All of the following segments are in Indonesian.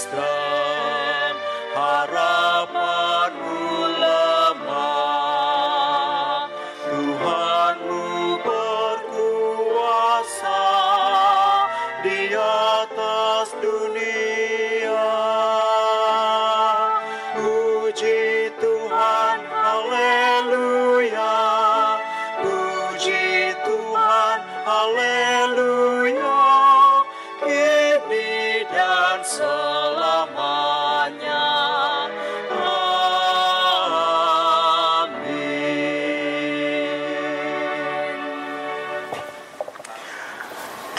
Христа.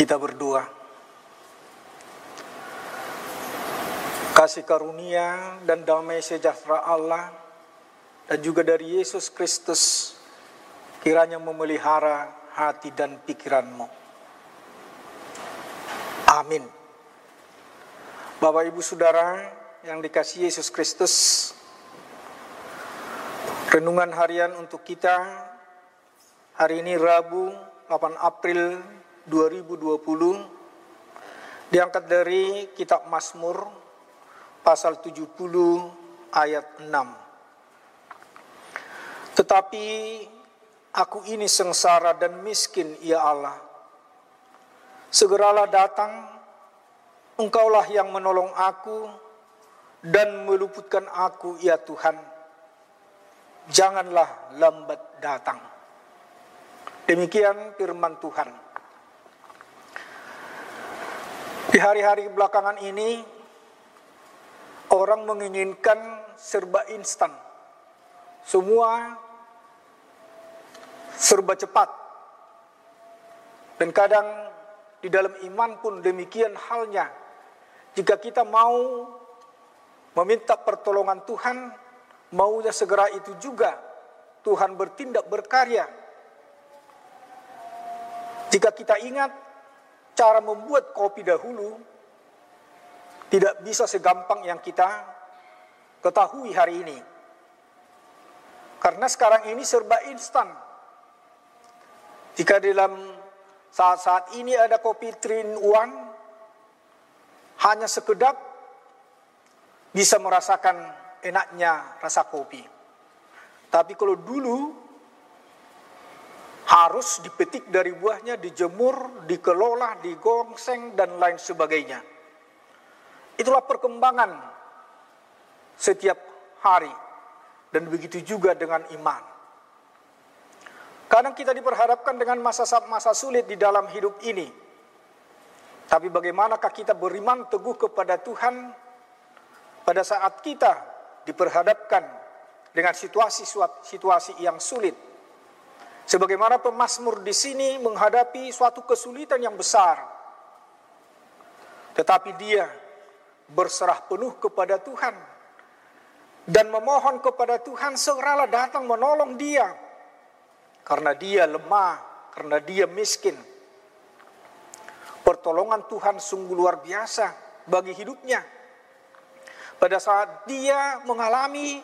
Kita berdoa. Kasih karunia dan damai sejahtera Allah dan juga dari Yesus Kristus kiranya memelihara hati dan pikiranmu. Amin. Bapak Ibu Saudara yang dikasih Yesus Kristus, renungan harian untuk kita hari ini Rabu 8 April 2020 diangkat dari kitab Mazmur pasal 70 ayat 6. Tetapi aku ini sengsara dan miskin ya Allah. Segeralah datang, engkaulah yang menolong aku dan meluputkan aku ya Tuhan. Janganlah lambat datang. Demikian firman Tuhan. Di hari-hari belakangan ini, orang menginginkan serba instan. Semua serba cepat. Dan kadang di dalam iman pun demikian halnya. Jika kita mau meminta pertolongan Tuhan, maunya segera itu juga Tuhan bertindak berkarya. Jika kita ingat cara membuat kopi dahulu, tidak bisa segampang yang kita ketahui hari ini. Karena sekarang ini serba instan. Jika dalam saat-saat ini ada kopi trin one, hanya sekedap bisa merasakan enaknya rasa kopi. Tapi kalau dulu harus dipetik dari buahnya, dijemur, dikelola, digongseng, dan lain sebagainya. Itulah perkembangan setiap hari. Dan begitu juga dengan iman. Kadang kita diperhadapkan dengan masa-masa sulit di dalam hidup ini. Tapi bagaimanakah kita beriman teguh kepada Tuhan pada saat kita diperhadapkan dengan situasi-situasi yang sulit. Sebagaimana pemazmur di sini menghadapi suatu kesulitan yang besar. Tetapi dia berserah penuh kepada Tuhan dan memohon kepada Tuhan segeralah datang menolong dia karena dia lemah, karena dia miskin. Pertolongan Tuhan sungguh luar biasa bagi hidupnya. Pada saat dia mengalami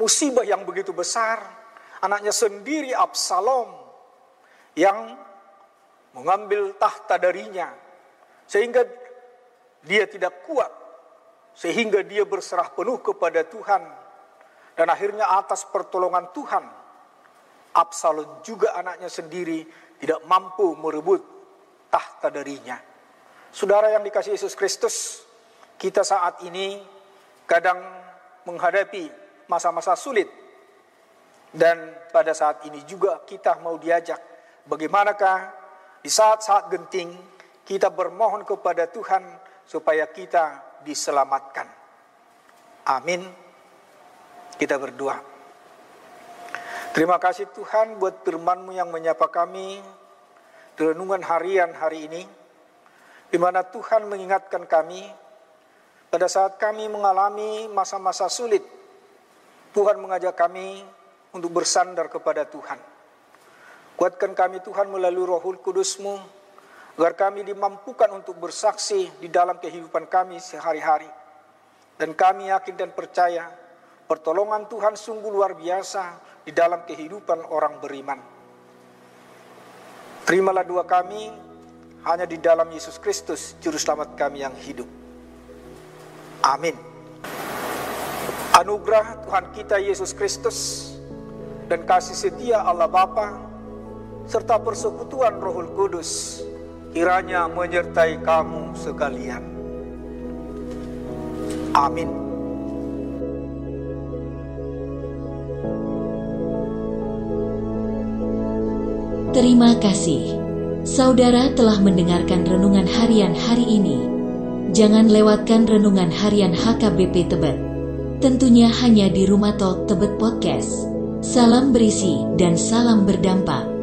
musibah yang begitu besar, anaknya sendiri Absalom yang mengambil tahta darinya sehingga dia tidak kuat sehingga dia berserah penuh kepada Tuhan dan akhirnya atas pertolongan Tuhan Absalom juga anaknya sendiri tidak mampu merebut tahta darinya. Saudara yang dikasih Yesus Kristus, kita saat ini kadang menghadapi masa-masa sulit dan pada saat ini juga kita mau diajak bagaimanakah di saat-saat genting kita bermohon kepada Tuhan supaya kita diselamatkan. Amin. Kita berdoa. Terima kasih Tuhan buat firman-Mu yang menyapa kami di renungan harian hari ini. Di mana Tuhan mengingatkan kami pada saat kami mengalami masa-masa sulit. Tuhan mengajak kami untuk bersandar kepada Tuhan. Kuatkan kami Tuhan melalui rohul kudusmu, agar kami dimampukan untuk bersaksi di dalam kehidupan kami sehari-hari. Dan kami yakin dan percaya pertolongan Tuhan sungguh luar biasa di dalam kehidupan orang beriman. Terimalah doa kami hanya di dalam Yesus Kristus, Juru Selamat kami yang hidup. Amin. Anugerah Tuhan kita Yesus Kristus dan kasih setia Allah Bapa serta persekutuan Rohul Kudus kiranya menyertai kamu sekalian. Amin. Terima kasih. Saudara telah mendengarkan renungan harian hari ini. Jangan lewatkan renungan harian HKBP Tebet. Tentunya hanya di Rumah Talk Tebet Podcast. Salam berisi dan salam berdampak.